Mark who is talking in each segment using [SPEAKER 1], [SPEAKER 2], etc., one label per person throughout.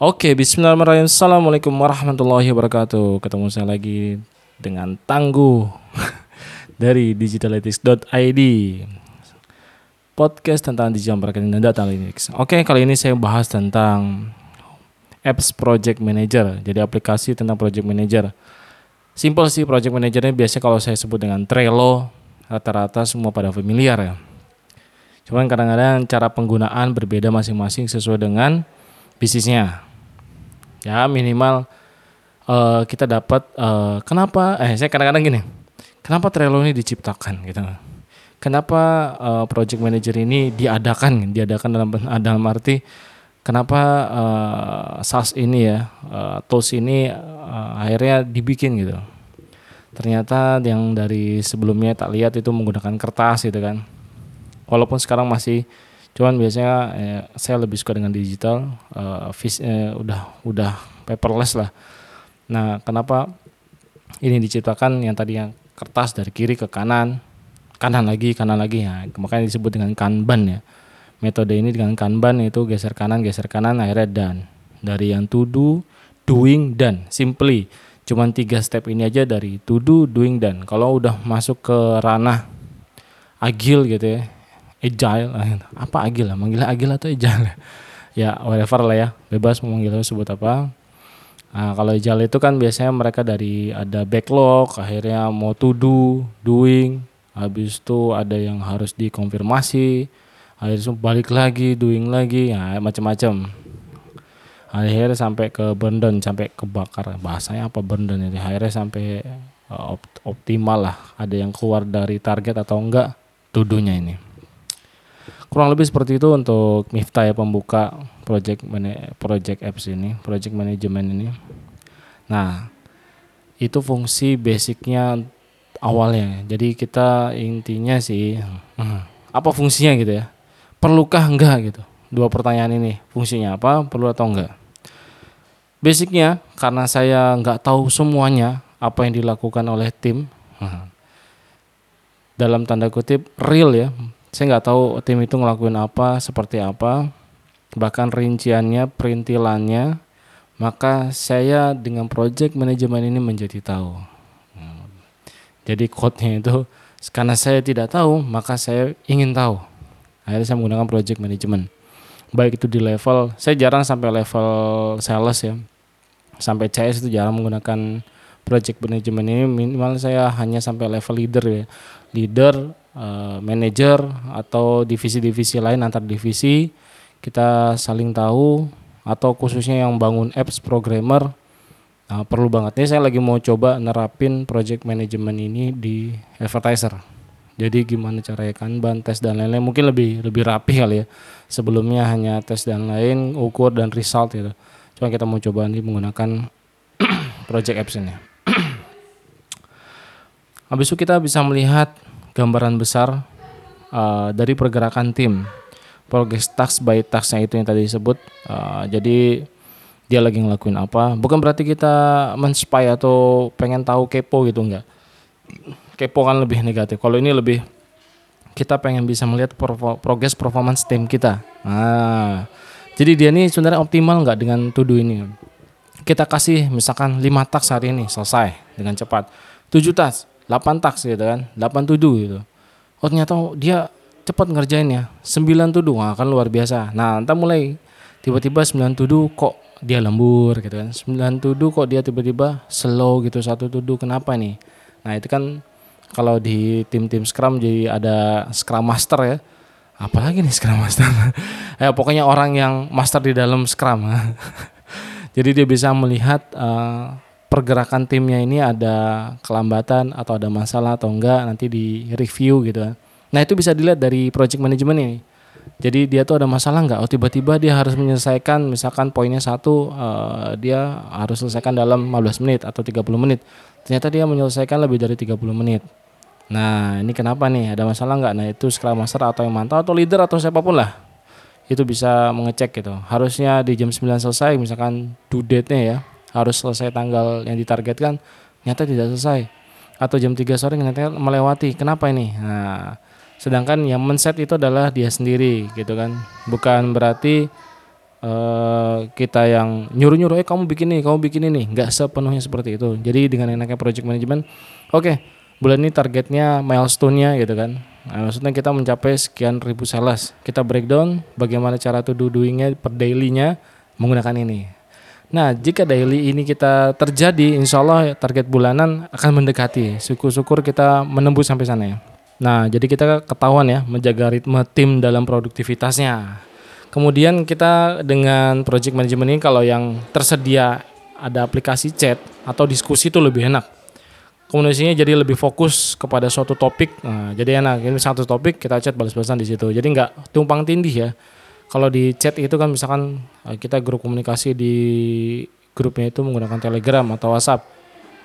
[SPEAKER 1] Oke, bismillahirrahmanirrahim. Assalamualaikum warahmatullahi wabarakatuh. Ketemu saya lagi dengan Tangguh dari digitalytics.id. Podcast tentang digital marketing dan data analytics. Oke, kali ini saya bahas tentang apps project manager. Jadi aplikasi tentang project manager. Simple sih project manager ini biasanya kalau saya sebut dengan Trello, rata-rata semua pada familiar ya. Cuman kadang-kadang cara penggunaan berbeda masing-masing sesuai dengan bisnisnya ya minimal uh, kita dapat uh, kenapa eh saya kadang-kadang gini kenapa Trello ini diciptakan gitu. Kenapa uh, project manager ini diadakan diadakan dalam dalam arti kenapa uh, SaaS ini ya uh, tools ini uh, akhirnya dibikin gitu. Ternyata yang dari sebelumnya tak lihat itu menggunakan kertas gitu kan. Walaupun sekarang masih cuman biasanya eh, saya lebih suka dengan digital uh, vis, eh, udah udah paperless lah. Nah kenapa ini diciptakan? Yang tadi yang kertas dari kiri ke kanan kanan lagi kanan lagi. Ya makanya disebut dengan kanban ya. Metode ini dengan kanban itu geser kanan geser kanan akhirnya dan dari yang to do doing dan simply. Cuman tiga step ini aja dari to do doing dan kalau udah masuk ke ranah agil gitu ya agile. Apa agile lah manggilnya agile atau agile? Ya whatever lah ya. Bebas mau manggilnya sebut apa. Nah, kalau agile itu kan biasanya mereka dari ada backlog akhirnya mau to do doing. Habis itu ada yang harus dikonfirmasi. Akhirnya balik lagi doing lagi. Ya macam-macam. Akhirnya sampai ke burn sampai kebakar. Bahasanya apa burn down akhirnya sampai uh, optimal lah. Ada yang keluar dari target atau enggak tuduhnya ini kurang lebih seperti itu untuk Miftah ya pembuka project project apps ini, project management ini. Nah, itu fungsi basicnya awalnya. Jadi kita intinya sih hmm, apa fungsinya gitu ya? Perlukah enggak gitu? Dua pertanyaan ini, fungsinya apa? Perlu atau enggak? Basicnya karena saya nggak tahu semuanya apa yang dilakukan oleh tim. Hmm, dalam tanda kutip real ya saya nggak tahu tim itu ngelakuin apa seperti apa. Bahkan rinciannya perintilannya maka saya dengan project manajemen ini menjadi tahu. Hmm. jadi code-nya itu karena saya tidak tahu maka saya ingin tahu. Akhirnya saya menggunakan project management. Baik itu di level saya jarang sampai level sales ya. Sampai CS itu jarang menggunakan project management ini. Minimal saya hanya sampai level leader ya. Leader uh, manajer atau divisi-divisi lain antar divisi kita saling tahu atau khususnya yang bangun apps programmer nah, perlu banget. Nih saya lagi mau coba nerapin project management ini di advertiser. Jadi gimana caranya kanban tes dan lain-lain mungkin lebih lebih rapi kali ya. Sebelumnya hanya tes dan lain ukur dan result gitu. Cuma kita mau coba nih menggunakan project apps ini. Habis itu kita bisa melihat gambaran besar uh, dari pergerakan tim. Progress task by tasknya itu yang tadi disebut. Uh, jadi dia lagi ngelakuin apa. Bukan berarti kita menspy atau pengen tahu kepo gitu enggak. Kepo kan lebih negatif. Kalau ini lebih kita pengen bisa melihat progress performance tim kita. Nah jadi dia ini sebenarnya optimal nggak dengan do ini? Kita kasih misalkan 5 task hari ini selesai dengan cepat. 7 task 8 taks gitu kan 8 tuduh gitu. Oh ternyata dia cepat ngerjainnya. 9 tuduh wah kan luar biasa. Nah entah mulai tiba-tiba 9 tuduh kok dia lembur gitu kan. 9 tuduh kok dia tiba-tiba slow gitu satu tuduh kenapa nih? Nah itu kan kalau di tim-tim scrum jadi ada scrum master ya. Apalagi nih scrum master? Ya pokoknya orang yang master di dalam scrum. Jadi dia bisa melihat uh, pergerakan timnya ini ada kelambatan atau ada masalah atau enggak nanti di review gitu kan. Nah itu bisa dilihat dari project management ini. Jadi dia tuh ada masalah enggak? Oh tiba-tiba dia harus menyelesaikan misalkan poinnya satu uh, dia harus selesaikan dalam 15 menit atau 30 menit. Ternyata dia menyelesaikan lebih dari 30 menit. Nah ini kenapa nih? Ada masalah enggak? Nah itu Scrum Master atau yang mantau atau leader atau siapa pun lah itu bisa mengecek gitu. Harusnya di jam 9 selesai misalkan due date-nya ya harus selesai tanggal yang ditargetkan nyata tidak selesai atau jam 3 sore ternyata melewati kenapa ini nah sedangkan yang men-set itu adalah dia sendiri gitu kan bukan berarti uh, kita yang nyuruh-nyuruh eh kamu bikin ini, kamu bikin ini, nggak sepenuhnya seperti itu. Jadi dengan enaknya project management, oke, okay, bulan ini targetnya milestone-nya gitu kan. Nah, maksudnya kita mencapai sekian ribu sales. Kita breakdown bagaimana cara to do doing-nya per daily-nya menggunakan ini. Nah, jika daily ini kita terjadi, insya Allah target bulanan akan mendekati. Syukur-syukur kita menembus sampai sana ya. Nah, jadi kita ketahuan ya menjaga ritme tim dalam produktivitasnya. Kemudian kita dengan project management ini kalau yang tersedia ada aplikasi chat atau diskusi itu lebih enak. Komunikasinya jadi lebih fokus kepada suatu topik. Nah, jadi enak. Ini satu topik kita chat balas-balasan di situ. Jadi nggak tumpang tindih ya. Kalau di chat itu kan misalkan eh, kita grup komunikasi di grupnya itu menggunakan Telegram atau WhatsApp.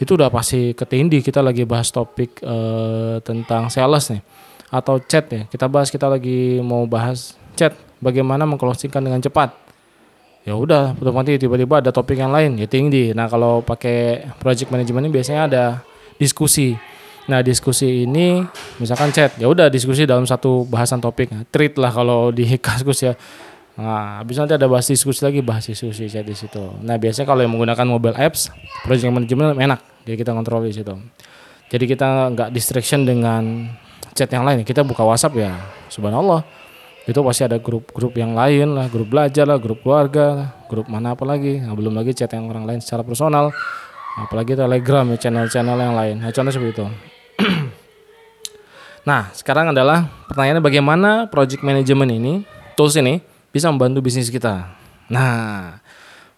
[SPEAKER 1] Itu udah pasti ketindih kita lagi bahas topik uh, tentang sales nih atau chat ya. Kita bahas kita lagi mau bahas chat bagaimana mengclosingkan dengan cepat. Ya udah otomatis tiba-tiba ada topik yang lain ya tinggi. Nah kalau pakai project management ini biasanya ada diskusi nah diskusi ini misalkan chat ya udah diskusi dalam satu bahasan topik nah, treat lah kalau di kasus ya Nah, habis nanti ada bahas diskusi lagi, bahas diskusi chat di situ. Nah, biasanya kalau yang menggunakan mobile apps, project management enak, jadi kita kontrol di situ. Jadi kita nggak distraction dengan chat yang lain. Kita buka WhatsApp ya, subhanallah. Itu pasti ada grup-grup yang lain lah, grup belajar lah, grup keluarga, grup mana apa lagi. Nah, belum lagi chat yang orang lain secara personal. Apalagi Telegram ya, channel-channel yang lain. Nah, contoh seperti itu. Nah, sekarang adalah pertanyaannya bagaimana project management ini, tools ini bisa membantu bisnis kita. Nah,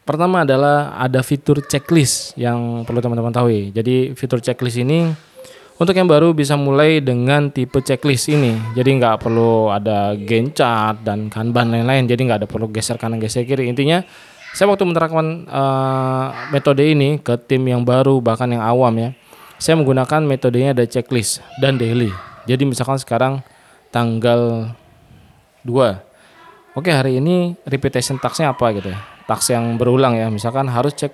[SPEAKER 1] pertama adalah ada fitur checklist yang perlu teman-teman tahu. Jadi fitur checklist ini untuk yang baru bisa mulai dengan tipe checklist ini. Jadi nggak perlu ada Gantt chart dan Kanban lain-lain. Jadi nggak ada perlu geser kanan geser kiri. Intinya saya waktu menerapkan uh, metode ini ke tim yang baru bahkan yang awam ya, saya menggunakan metodenya ada checklist dan daily. Jadi misalkan sekarang tanggal 2 oke hari ini repetition taxnya apa gitu ya? Tax yang berulang ya. Misalkan harus cek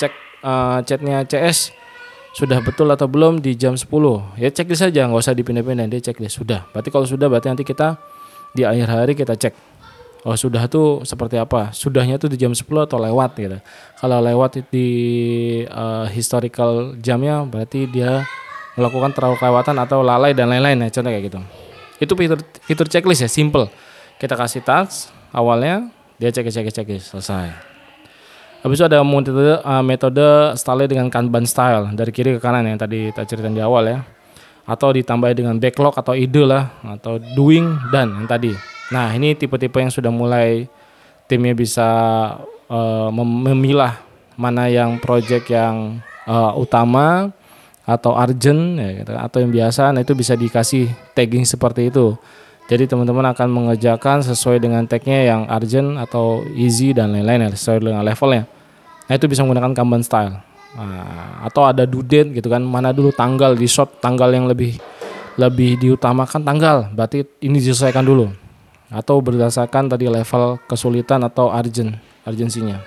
[SPEAKER 1] cek uh, chatnya CS sudah betul atau belum di jam 10 ya checklist saja nggak usah dipindah-pindah dia checklist. Sudah. Berarti kalau sudah berarti nanti kita di akhir hari kita cek. Oh sudah tuh seperti apa? Sudahnya tuh di jam 10 atau lewat gitu. Kalau lewat di uh, historical jamnya berarti dia melakukan terlalu kelewatan atau lalai dan lain-lain ya contoh kayak gitu. Itu fitur fitur checklist ya simple. Kita kasih task awalnya dia cek cek cek selesai. Habis itu ada metode uh, metode style dengan kanban style dari kiri ke kanan yang tadi kita ceritain di awal ya. Atau ditambah dengan backlog atau ide lah atau doing dan yang tadi. Nah ini tipe-tipe yang sudah mulai timnya bisa uh, memilah mana yang project yang uh, utama atau urgent ya, gitu, atau yang biasa nah itu bisa dikasih tagging seperti itu jadi teman-teman akan mengerjakan sesuai dengan tagnya yang urgent atau easy dan lain-lain ya, sesuai dengan levelnya. Nah itu bisa menggunakan Kanban style. Nah, atau ada due gitu kan, mana dulu tanggal di short tanggal yang lebih lebih diutamakan tanggal, berarti ini diselesaikan dulu. Atau berdasarkan tadi level kesulitan atau urgent, urgensinya.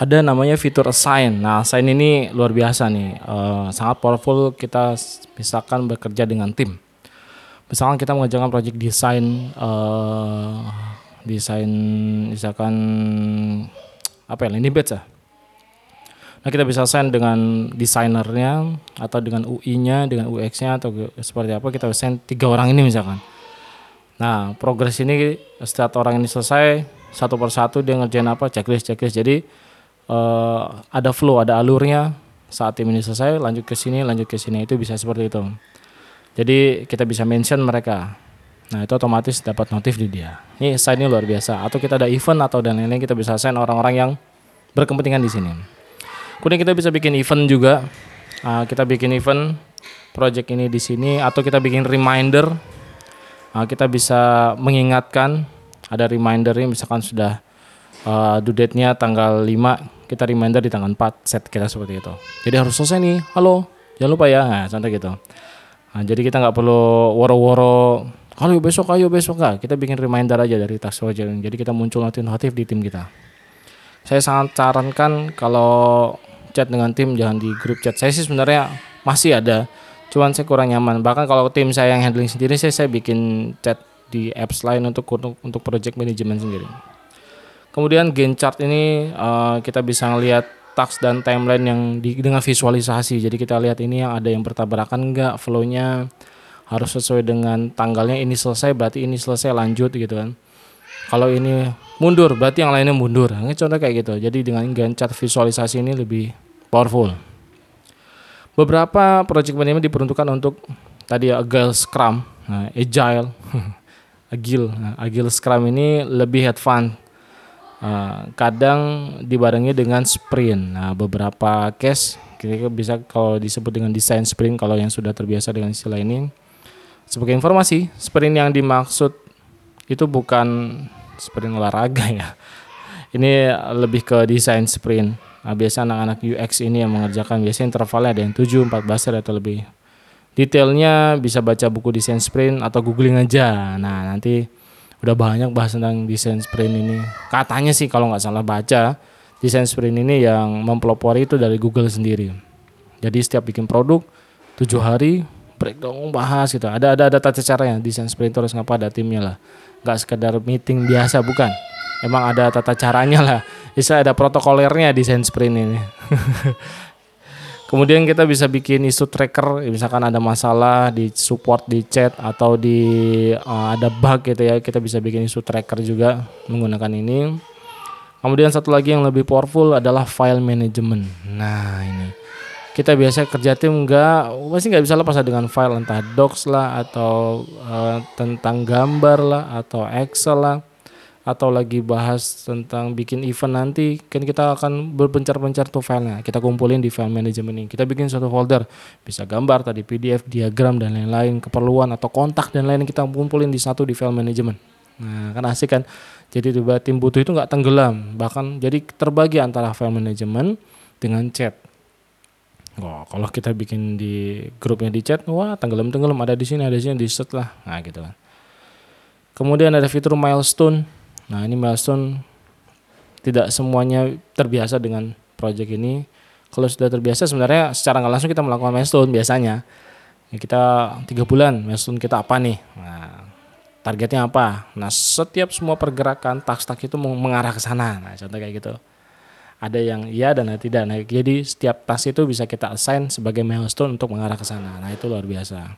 [SPEAKER 1] Ada namanya fitur assign. Nah, assign ini luar biasa nih, uh, sangat powerful kita misalkan bekerja dengan tim. Misalkan kita mengerjakan project desain uh, desain misalkan apa ya landing page ya. Nah kita bisa send dengan desainernya atau dengan UI-nya dengan UX-nya atau seperti apa kita send tiga orang ini misalkan. Nah progres ini setiap orang ini selesai satu persatu dia ngerjain apa checklist checklist. Jadi uh, ada flow ada alurnya saat tim ini selesai lanjut ke sini lanjut ke sini itu bisa seperti itu jadi kita bisa mention mereka. Nah itu otomatis dapat notif di dia. Ini sign ini luar biasa. Atau kita ada event atau dan lain-lain kita bisa sign orang-orang yang berkepentingan di sini. Kemudian kita bisa bikin event juga. Uh, kita bikin event project ini di sini atau kita bikin reminder. Uh, kita bisa mengingatkan ada reminder ini misalkan sudah uh, due date-nya tanggal 5 kita reminder di tanggal 4 set kita seperti itu. Jadi harus selesai nih. Halo, jangan lupa ya. Nah, contoh gitu. Nah, jadi kita nggak perlu woro-woro ayo besok ayo besok nggak kita bikin reminder aja dari task project jadi kita muncul notif di tim kita saya sangat sarankan kalau chat dengan tim jangan di grup chat saya sih sebenarnya masih ada cuman saya kurang nyaman bahkan kalau tim saya yang handling sendiri saya saya bikin chat di apps lain untuk untuk, project management sendiri Kemudian Gantt chart ini uh, kita bisa ngelihat task dan timeline yang di, dengan visualisasi. Jadi kita lihat ini yang ada yang bertabrakan enggak, flow-nya harus sesuai dengan tanggalnya ini selesai berarti ini selesai lanjut gitu kan. Kalau ini mundur berarti yang lainnya mundur. Ini contoh kayak gitu. Jadi dengan Gantt chart visualisasi ini lebih powerful. Beberapa project management diperuntukkan untuk tadi agile scrum, nah, agile, agile, nah, agile scrum ini lebih advance Uh, kadang dibarengi dengan sprint. Nah, beberapa case kira-kira bisa kalau disebut dengan desain sprint kalau yang sudah terbiasa dengan istilah ini. Sebagai informasi, sprint yang dimaksud itu bukan sprint olahraga ya. Ini lebih ke desain sprint. Nah, biasa anak-anak UX ini yang mengerjakan biasanya intervalnya ada yang 7, 14 atau lebih. Detailnya bisa baca buku desain sprint atau googling aja. Nah, nanti udah banyak bahas tentang desain sprint ini. Katanya sih kalau nggak salah baca, desain sprint ini yang mempelopori itu dari Google sendiri. Jadi setiap bikin produk tujuh hari breakdown bahas gitu. Ada ada ada tata caranya desain sprint terus ngapa ada timnya lah. Gak sekedar meeting biasa bukan. Emang ada tata caranya lah. Bisa ada protokolernya desain sprint ini. Kemudian kita bisa bikin isu tracker, misalkan ada masalah di support di chat atau di uh, ada bug gitu ya, kita bisa bikin isu tracker juga menggunakan ini. Kemudian satu lagi yang lebih powerful adalah file management. Nah ini kita biasa kerja tim enggak pasti nggak bisa lepas dengan file entah docs lah atau uh, tentang gambar lah atau Excel lah atau lagi bahas tentang bikin event nanti kan kita akan berpencar-pencar tuh filenya. Kita kumpulin di file management ini. Kita bikin satu folder. Bisa gambar tadi PDF diagram dan lain-lain keperluan atau kontak dan lain kita kumpulin di satu di file management. Nah kan asik kan? Jadi tiba tim butuh itu nggak tenggelam. Bahkan jadi terbagi antara file management dengan chat. Oh, kalau kita bikin di grupnya di chat, wah tenggelam tenggelam ada di sini ada di sini di set lah, nah gitu kan. Kemudian ada fitur milestone Nah ini milestone tidak semuanya terbiasa dengan project ini. Kalau sudah terbiasa sebenarnya secara nggak langsung kita melakukan milestone biasanya. Ya, kita tiga bulan milestone kita apa nih? Nah, targetnya apa? Nah setiap semua pergerakan task-task itu mengarah ke sana. Nah contoh kayak gitu. Ada yang iya dan tidak. Nah, jadi setiap task itu bisa kita assign sebagai milestone untuk mengarah ke sana. Nah itu luar biasa.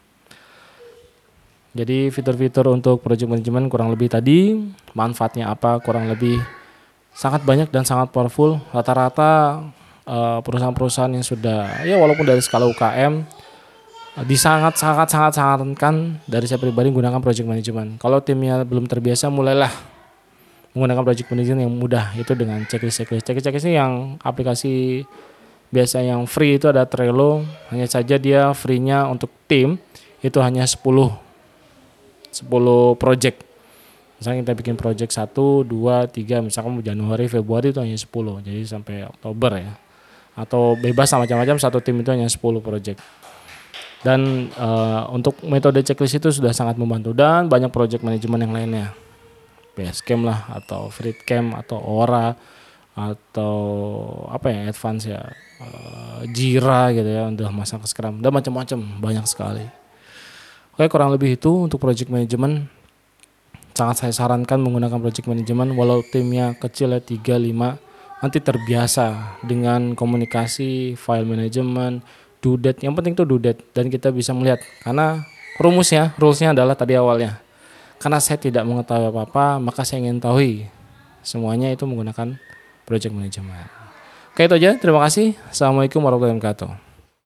[SPEAKER 1] Jadi fitur-fitur untuk project management kurang lebih tadi manfaatnya apa kurang lebih sangat banyak dan sangat powerful. Rata-rata uh, perusahaan-perusahaan yang sudah ya walaupun dari skala UKM uh, disangat sangat sangat sangatkan dari saya pribadi menggunakan project management. Kalau timnya belum terbiasa mulailah menggunakan project management yang mudah itu dengan checklist checklist checklist checklist ini yang aplikasi biasa yang free itu ada Trello hanya saja dia free-nya untuk tim itu hanya 10 10 project. Misalnya kita bikin project 1, 2, 3 misalkan Januari, Februari itu hanya 10 jadi sampai Oktober ya. Atau bebas sama macam-macam satu tim itu hanya 10 project. Dan uh, untuk metode checklist itu sudah sangat membantu dan banyak project manajemen yang lainnya. Basecamp lah atau Freecamp atau Ora atau apa ya advance ya uh, Jira gitu ya udah masang ke Scrum dan macam-macam banyak sekali Oke kurang lebih itu untuk project management. Sangat saya sarankan menggunakan project management walau timnya kecil ya 3 5 nanti terbiasa dengan komunikasi file management do that. Yang penting tuh do that dan kita bisa melihat. Karena rumusnya rulesnya adalah tadi awalnya. Karena saya tidak mengetahui apa-apa maka saya ingin tahu semuanya itu menggunakan project management. Oke itu aja. Terima kasih. Assalamualaikum warahmatullahi wabarakatuh